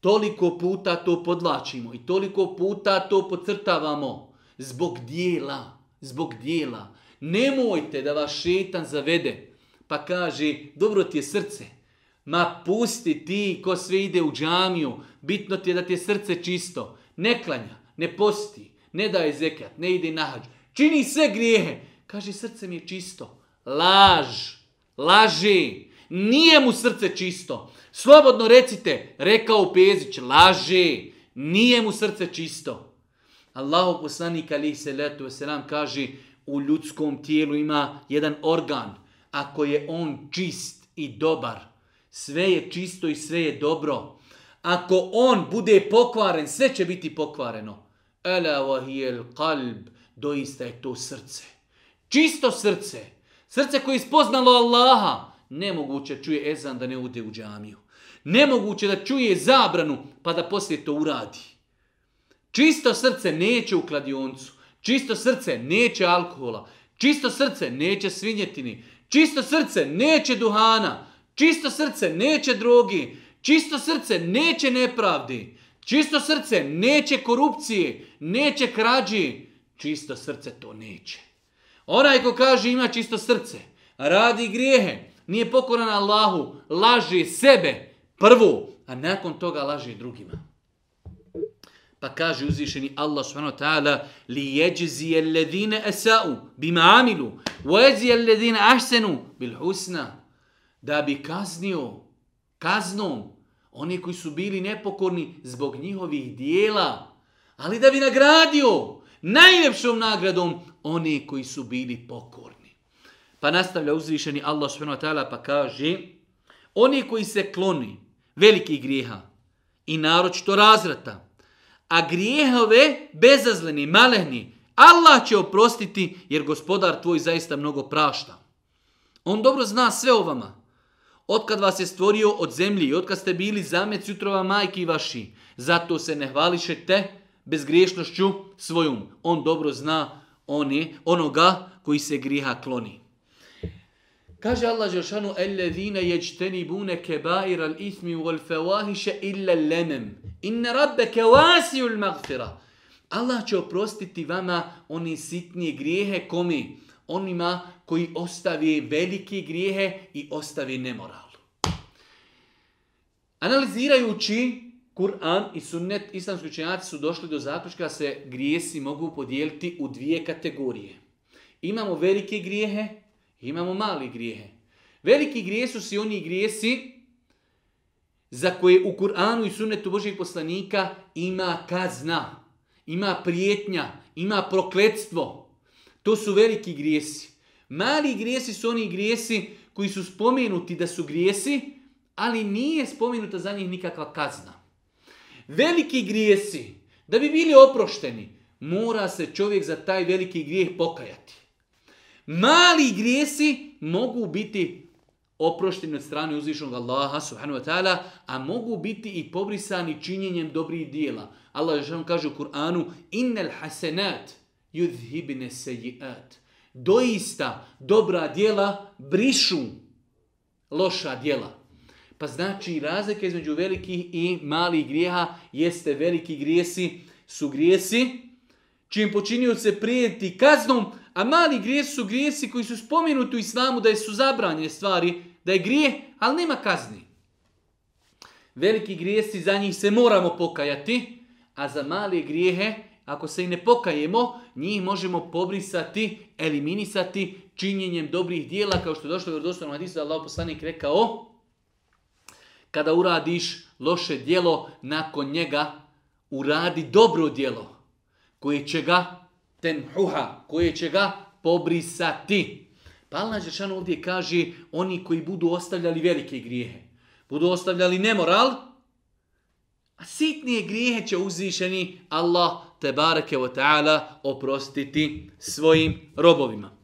Toliko puta to podlačimo i toliko puta to pocrtavamo zbog dijela, zbog dijela. Nemojte da vas šetan zavede pa kaže dobro ti je srce. Ma pusti ti ko sve ide u džamiju, bitno ti je da ti je srce čisto. Ne klanja, ne posti, ne daje zekat, ne ide na hađu. Čini sve grijehe. Kaže srce mi je čisto laž, laži, nije mu srce čisto. Slobodno recite, rekao Pezić, laži, nije mu srce čisto. Allahu poslanik alihi salatu wasalam kaže u ljudskom tijelu ima jedan organ. Ako je on čist i dobar, sve je čisto i sve je dobro. Ako on bude pokvaren, sve će biti pokvareno. Ela wahijel kalb, doista je to srce. Čisto srce Srce koje je spoznalo Allaha, nemoguće čuje ezan da ne ude u džamiju. Nemoguće da čuje zabranu pa da poslije to uradi. Čisto srce neće u kladioncu. Čisto srce neće alkohola. Čisto srce neće svinjetini. Čisto srce neće duhana. Čisto srce neće drogi. Čisto srce neće nepravdi. Čisto srce neće korupcije. Neće krađi. Čisto srce to neće. Onaj ko kaže ima čisto srce, radi grijehe, nije pokoran Allahu, laži sebe prvo, a nakon toga laži drugima. Pa kaže uzvišeni Allah subhanahu ta'ala li ledine esau bima amilu bil husna da bi kaznio kaznom oni koji su bili nepokorni zbog njihovih dijela ali da bi nagradio najljepšom nagradom oni koji su bili pokorni. Pa nastavlja uzvišeni Allah subhanahu pa kaže oni koji se kloni velikih grijeha i naročito razrata, a grijehove bezazleni, malehni, Allah će oprostiti jer gospodar tvoj zaista mnogo prašta. On dobro zna sve o vama. Otkad vas je stvorio od zemlji i otkad ste bili zamec jutrova majki vaši, zato se ne hvališete bezgriješnošću svojom. On dobro zna oni, onoga koji se griha kloni. Kaže Allah Žešanu, Ellezine bune kebair al ismi wal fevahiše illa lemem. Inne rabbeke ul magfira. Allah će oprostiti vama oni sitnije grijehe komi, onima koji ostavi veliki grijehe i ostavi nemoral. Analizirajući Kur'an i sunnet islamski učenjaci su došli do zaključka da se grijesi mogu podijeliti u dvije kategorije. Imamo velike grijehe, imamo mali grijehe. Veliki grije su si oni grijesi za koje u Kur'anu i sunnetu Božih poslanika ima kazna, ima prijetnja, ima prokletstvo. To su veliki grijesi. Mali grijesi su oni grijesi koji su spomenuti da su grijesi, ali nije spomenuta za njih nikakva kazna veliki grijesi, da bi bili oprošteni, mora se čovjek za taj veliki grijeh pokajati. Mali grijesi mogu biti oprošteni od strane uzvišnog Allaha subhanahu wa ta'ala, a mogu biti i pobrisani činjenjem dobrih dijela. Allah je kaže u Kur'anu Innel hasenat yudhibine seji'at. Doista dobra dijela brišu loša dijela. Pa znači razlika između velikih i malih grijeha jeste veliki grijesi su grijesi čim se prijeti kaznom, a mali grijesi su grijesi koji su spomenuti u islamu da su zabranje stvari, da je grije, ali nema kazni. Veliki grijesi za njih se moramo pokajati, a za male grijehe, ako se i ne pokajemo, njih možemo pobrisati, eliminisati činjenjem dobrih dijela, kao što je došlo u vjerodostojnom hadisu Allah poslanik rekao, kada uradiš loše djelo, nakon njega uradi dobro djelo koje će ga tenhuha, koje će ga pobrisati. Pa Allah ovdje kaže oni koji budu ostavljali velike grijehe, budu ostavljali nemoral, a sitnije grijehe će uzvišeni Allah te bareke ta'ala oprostiti svojim robovima.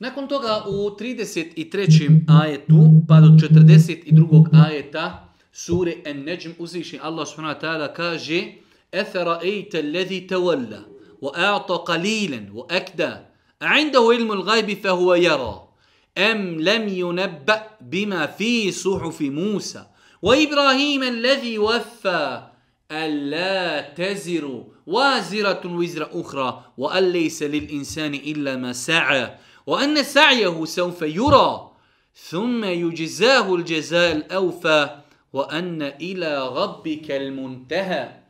Nakon toga u 33. ajetu pa do 42. ajeta sure en neđim uzviši Allah subhanahu wa ta'ala kaže أَثَرَأَيْتَ wa تَوَلَّا وَأَعْطَ wa وَأَكْدَى عنده عِلْمُ الْغَيْبِ فَهُوَ يَرَى أَمْ لَمْ يُنَبَّأْ بِمَا فِي صُحُفِ مُوسَى وَإِبْرَاهِيمَ الَّذِي وَفَّى أَلَّا تَزِرُ وَازِرَةٌ وِزْرَ أُخْرَى ليس لِلْإِنسَانِ إِلَّا مَا سَعَى وأن سعيه سوف يرى ثم يجزاه الجزاء الأوفى وأن إلى ربك المنتهى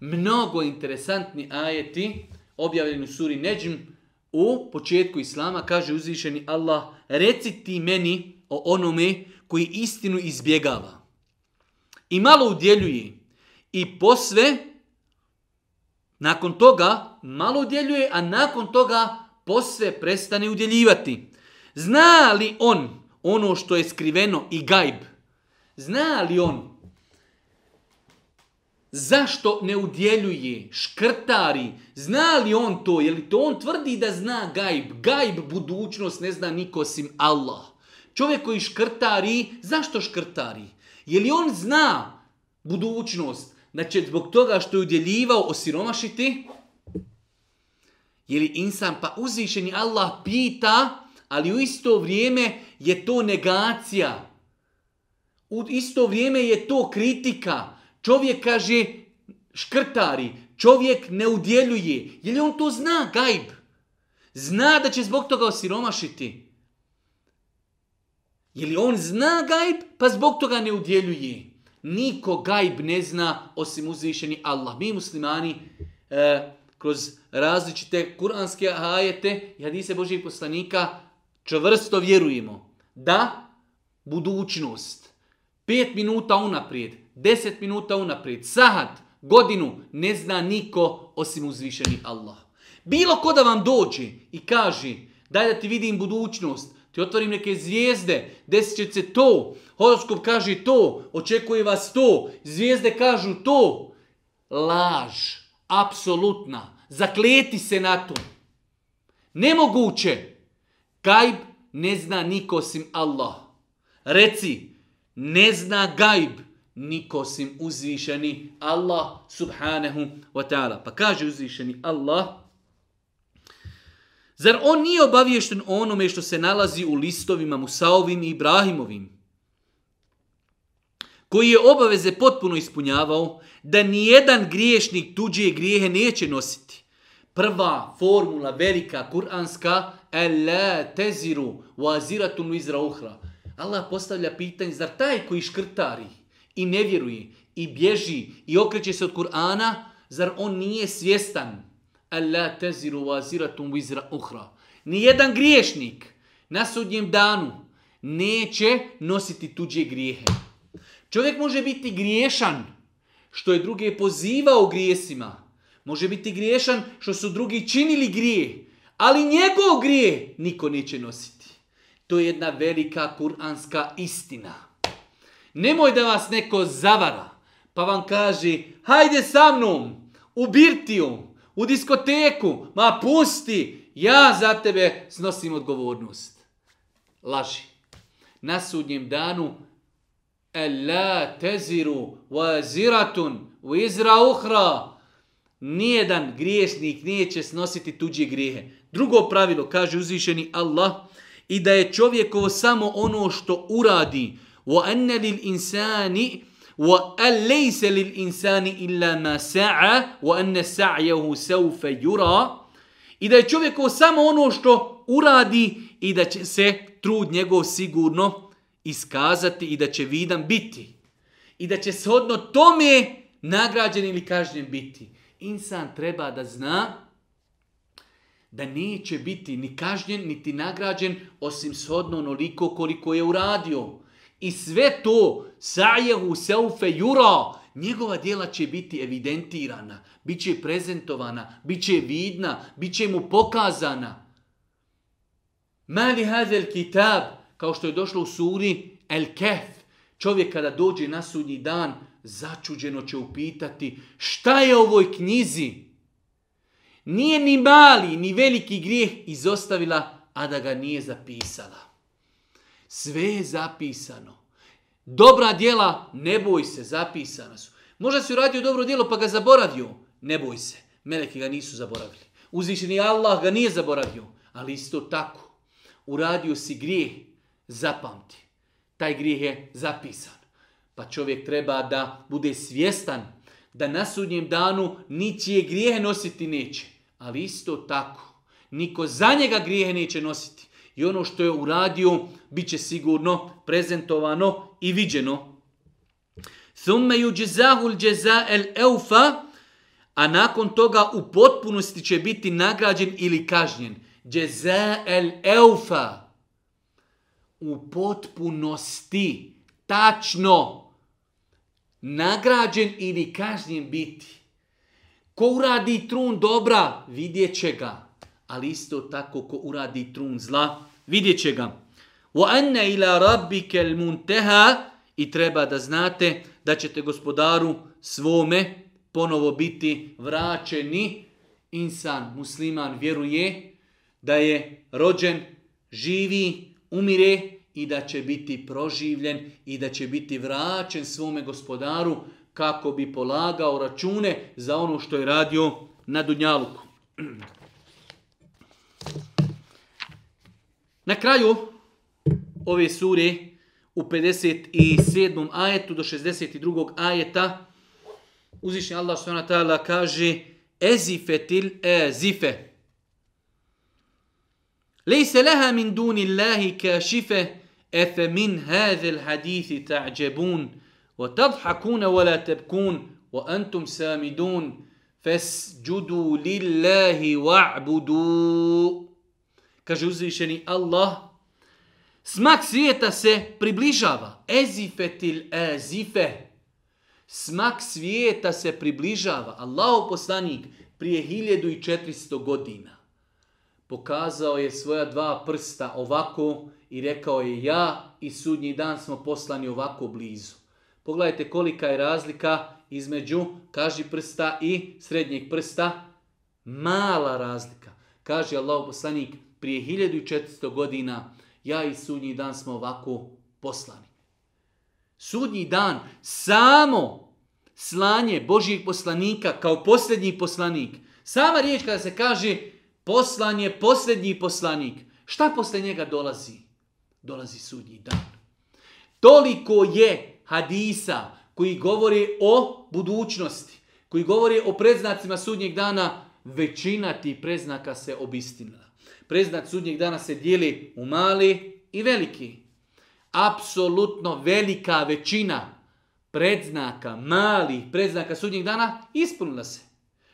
Mnogo interesantni ajeti objavljeni u suri Neđm u početku Islama kaže uzvišeni Allah reci ti meni o onome koji istinu izbjegava i malo udjeljuje i posve nakon toga malo udjeljuje, a nakon toga posve prestane udjeljivati. Zna li on ono što je skriveno i gajb? Zna li on zašto ne udjeljuje, škrtari? Zna li on to? Je li to on tvrdi da zna gajb? Gajb budućnost ne zna niko osim Allah. Čovjek koji škrtari, zašto škrtari? Je li on zna budućnost da zbog toga što je udjeljivao osiromašiti? Je li insan, pa uzvišeni Allah pita, ali u isto vrijeme je to negacija. U isto vrijeme je to kritika. Čovjek kaže škrtari, čovjek ne udjeljuje. Je li on to zna, gajb? Zna da će zbog toga osiromašiti. Je li on zna gajb, pa zbog toga ne udjeljuje? Niko gajb ne zna osim uzvišeni Allah. Mi muslimani eh, kroz različite kuranske ajete i hadise Božih poslanika čvrsto vjerujemo da budućnost, pet minuta unaprijed, deset minuta unaprijed, sahat, godinu, ne zna niko osim uzvišeni Allah. Bilo ko da vam dođe i kaže, daj da ti vidim budućnost, ti otvorim neke zvijezde, desit će se to, horoskop kaže to, očekuje vas to, zvijezde kažu to. Laž, apsolutna. Zakleti se na to. Nemoguće. Gajb ne zna niko osim Allah. Reci, ne zna gajb niko osim uzvišeni Allah subhanahu wa ta'ala. Pa kaže uzvišeni Allah, zar on nije obaviješten onome što se nalazi u listovima Musaovim i Ibrahimovim? koji je obaveze potpuno ispunjavao, da nijedan griješnik tuđije grijehe neće nositi. Prva formula velika kuranska Ele teziru waziratun izra uhra. Allah postavlja pitanje, zar taj koji škrtari i ne vjeruje i bježi i okreće se od Kur'ana, zar on nije svjestan? Ele teziru waziratun izra uhra. Nijedan griješnik na sudnjem danu neće nositi tuđe grijehe. Čovjek može biti griješan, što je druge pozivao grijesima, Može biti griješan što su drugi činili grije, ali njegov grije niko neće nositi. To je jedna velika kuranska istina. Nemoj da vas neko zavara, pa vam kaže, hajde sa mnom, u birtiju, u diskoteku, ma pusti, ja za tebe snosim odgovornost. Laži. Na sudnjem danu, Ela teziru wa ziratun u uhra nijedan griješnik neće snositi tuđe grijehe. Drugo pravilo, kaže uzvišeni Allah, i da je čovjekovo samo ono što uradi. وَأَنَّ lil insani illa ma sa'a wa sawfa yura. I da je čovjekovo samo ono što uradi i da će se trud njegov sigurno iskazati i da će vidan biti. I da će shodno tome nagrađen ili kažnjen biti insan treba da zna da neće biti ni kažnjen, niti nagrađen, osim shodno onoliko koliko je uradio. I sve to, sajehu seufe juro, njegova djela će biti evidentirana, bit će prezentovana, bit će vidna, bit će mu pokazana. Mali hazel kitab, kao što je došlo u suri El kef. Čovjek kada dođe na sudnji dan, začuđeno će upitati šta je ovoj knjizi? Nije ni mali, ni veliki grijeh izostavila, a da ga nije zapisala. Sve je zapisano. Dobra djela, ne boj se, zapisana su. Možda si uradio dobro djelo pa ga zaboravio, ne boj se. Meleki ga nisu zaboravili. Uzvišeni Allah ga nije zaboravio, ali isto tako. Uradio si grijeh, zapamti taj grijeh je zapisan. Pa čovjek treba da bude svjestan da na sudnjem danu ničije grijehe nositi neće. Ali isto tako, niko za njega grijehe neće nositi. I ono što je uradio, bit će sigurno prezentovano i viđeno. Thumme yuđezahu džeza el eufa, a nakon toga u potpunosti će biti nagrađen ili kažnjen. Džeza el eufa, u potpunosti, tačno, nagrađen ili kažnjen biti. Ko uradi trun dobra, vidjet će ga. Ali isto tako ko uradi trun zla, vidjet će ga. وَأَنَّ ila رَبِّكَ I treba da znate da ćete gospodaru svome ponovo biti vraćeni. Insan, musliman, vjeruje da je rođen, živi, umire i da će biti proživljen i da će biti vraćen svome gospodaru kako bi polagao račune za ono što je radio na Dunjaluku. Na kraju ove sure u 57. ajetu do 62. ajeta uzvišnji Allah s.w.t. kaže ezifetil ezife Lejse leha min duni Allahi kašife Efe min hazel hadithi ta'đebun, wa tadhakuna wa la tebkun, wa antum samidun, fesđudu lillahi wa'budu. Kaže uzvišeni Allah, smak svijeta se približava. Ezifetil ezife. Smak svijeta se približava. Allahov poslanik prije 1400 godina pokazao je svoja dva prsta ovako i rekao je ja i sudnji dan smo poslani ovako blizu. Pogledajte kolika je razlika između kaži prsta i srednjeg prsta. Mala razlika. Kaže Allah poslanik prije 1400 godina ja i sudnji dan smo ovako poslani. Sudnji dan samo slanje Božijeg poslanika kao posljednji poslanik. Sama riječ kada se kaže poslan je posljednji poslanik. Šta posle njega dolazi? dolazi sudnji dan. Toliko je hadisa koji govori o budućnosti, koji govori o predznacima sudnjeg dana, većina tih preznaka se obistinila. Preznak sudnjeg dana se dijeli u mali i veliki. Apsolutno velika većina predznaka, malih predznaka sudnjeg dana ispunila se.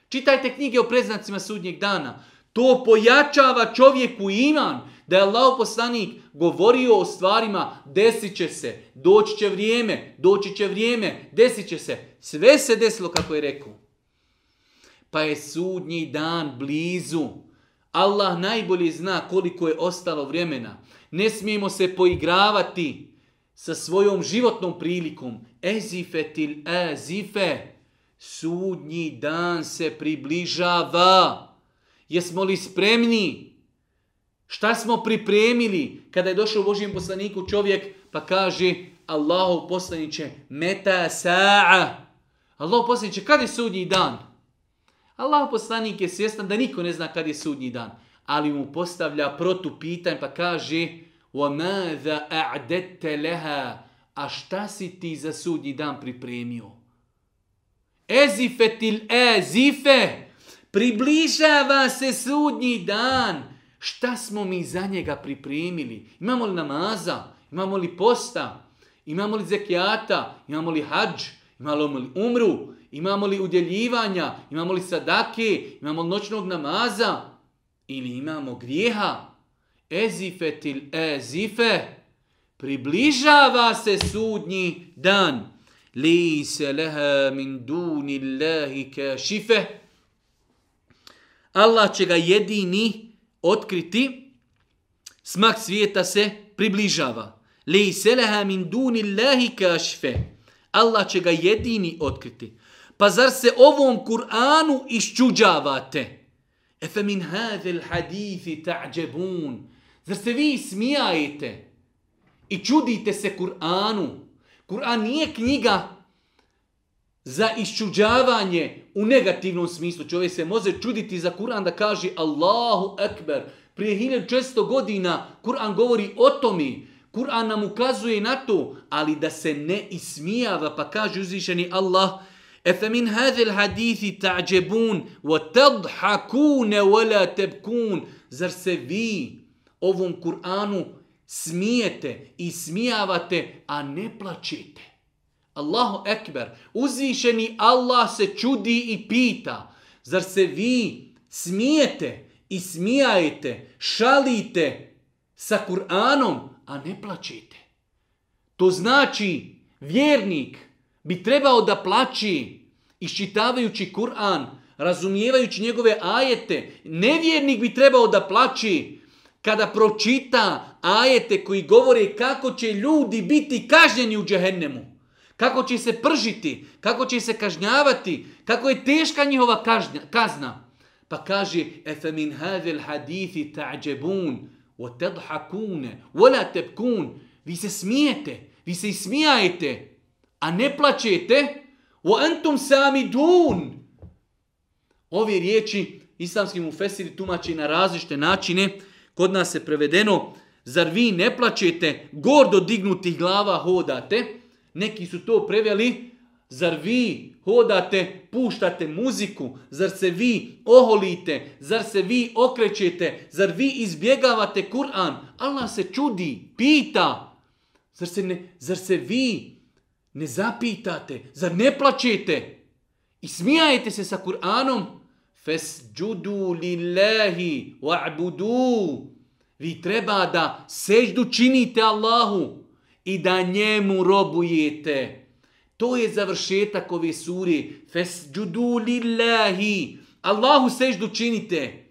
Čitajte knjige o predznacima sudnjeg dana. To pojačava čovjeku iman. Da je Allah poslanik govorio o stvarima, desit će se, doći će vrijeme, doći će vrijeme, desit će se. Sve se desilo kako je rekao. Pa je sudnji dan blizu. Allah najbolje zna koliko je ostalo vremena. Ne smijemo se poigravati sa svojom životnom prilikom. Ezife til ezife. Sudnji dan se približava. Jesmo li spremni? Šta smo pripremili kada je došao Božijem poslaniku čovjek pa kaže Allahu poslaniće meta sa'a. Allahu poslaniće kada je sudnji dan? Allahu poslanik je svjestan da niko ne zna kada je sudnji dan. Ali mu postavlja protu pitanj pa kaže وَمَاذَا أَعْدَتَ لَهَا A šta si ti za sudnji dan pripremio? Ezife ezife Približava se sudnji dan. Šta smo mi za njega pripremili? Imamo li namaza? Imamo li posta? Imamo li zekijata? Imamo li hađ? Imamo li umru? Imamo li udjeljivanja? Imamo li sadake? Imamo li noćnog namaza? Ili imamo grijeha? Ezife til ezife. Približava se sudnji dan. Li se leha min duni Allah će ga jedini otkriti, smak svijeta se približava. Li seleha min duni lahi Allah će ga jedini otkriti. Pa zar se ovom Kur'anu iščuđavate? Efe min hadel ta'đebun. Zar se vi smijajete i čudite se Kur'anu? Kur'an nije knjiga za iščuđavanje u negativnom smislu. Čovjek se može čuditi za Kur'an da kaže Allahu Ekber. Prije 1600 godina Kur'an govori o tome. Kur'an nam ukazuje na to, ali da se ne ismijava pa kaže uzvišeni Allah Efemin hadel hadithi ta'đebun wa tadhakune wa la tebkun. Zar se vi ovom Kur'anu smijete i smijavate, a ne plačite. Allahu ekber. Uzvišeni Allah se čudi i pita. Zar se vi smijete i smijajete, šalite sa Kur'anom, a ne plačite? To znači, vjernik bi trebao da plaći, iščitavajući Kur'an, razumijevajući njegove ajete. Nevjernik bi trebao da plaći, kada pročita ajete koji govore kako će ljudi biti kažnjeni u džehennemu kako će se pržiti, kako će se kažnjavati, kako je teška njihova kažnja, kazna. Pa kaže, efe min hadil hadithi ta'đebun, wa tadhakune, wa la tebkun. Vi se smijete, vi se ismijajete, a ne plaćete, wa antum dun Ove riječi islamski mufesiri tumači na različite načine. Kod nas je prevedeno, zar vi ne plaćete, gordo dignutih glava hodate, neki su to preveli, zar vi hodate, puštate muziku, zar se vi oholite, zar se vi okrećete, zar vi izbjegavate Kur'an. Allah se čudi, pita, zar se, ne, zar se vi ne zapitate, zar ne plaćete i smijajete se sa Kur'anom, fesđudu lillahi wa'budu. Vi treba da seždu činite Allahu i da njemu robujete. To je završetak ove suri. Fesđudu lillahi. Allahu seždu činite.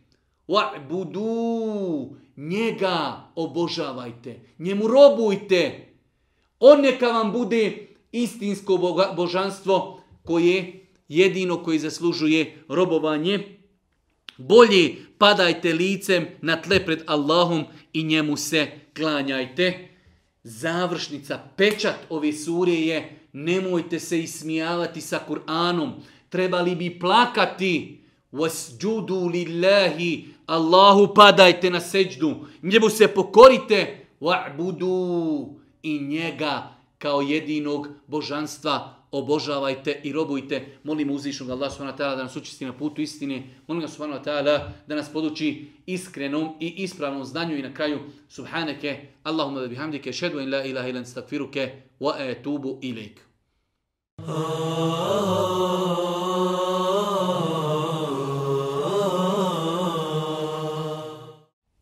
budu. Njega obožavajte. Njemu robujte. On neka vam bude istinsko božanstvo koje jedino koji zaslužuje robovanje. Bolje padajte licem na tle pred Allahom i njemu se klanjajte završnica, pečat ove surje, je nemojte se ismijavati sa Kur'anom, trebali bi plakati. Wasjudu lillahi, Allahu padajte na seđdu, njemu se pokorite, wa'budu i njega kao jedinog božanstva obožavajte i robujte. Molim uzvišnog Allah subhanahu da nas učisti na putu istine. Molim ga subhanahu da nas poduči iskrenom i ispravnom znanju i na kraju subhaneke Allahumma bihamdike šedu in la ilaha ilan stakfiruke wa etubu ilik. Ah.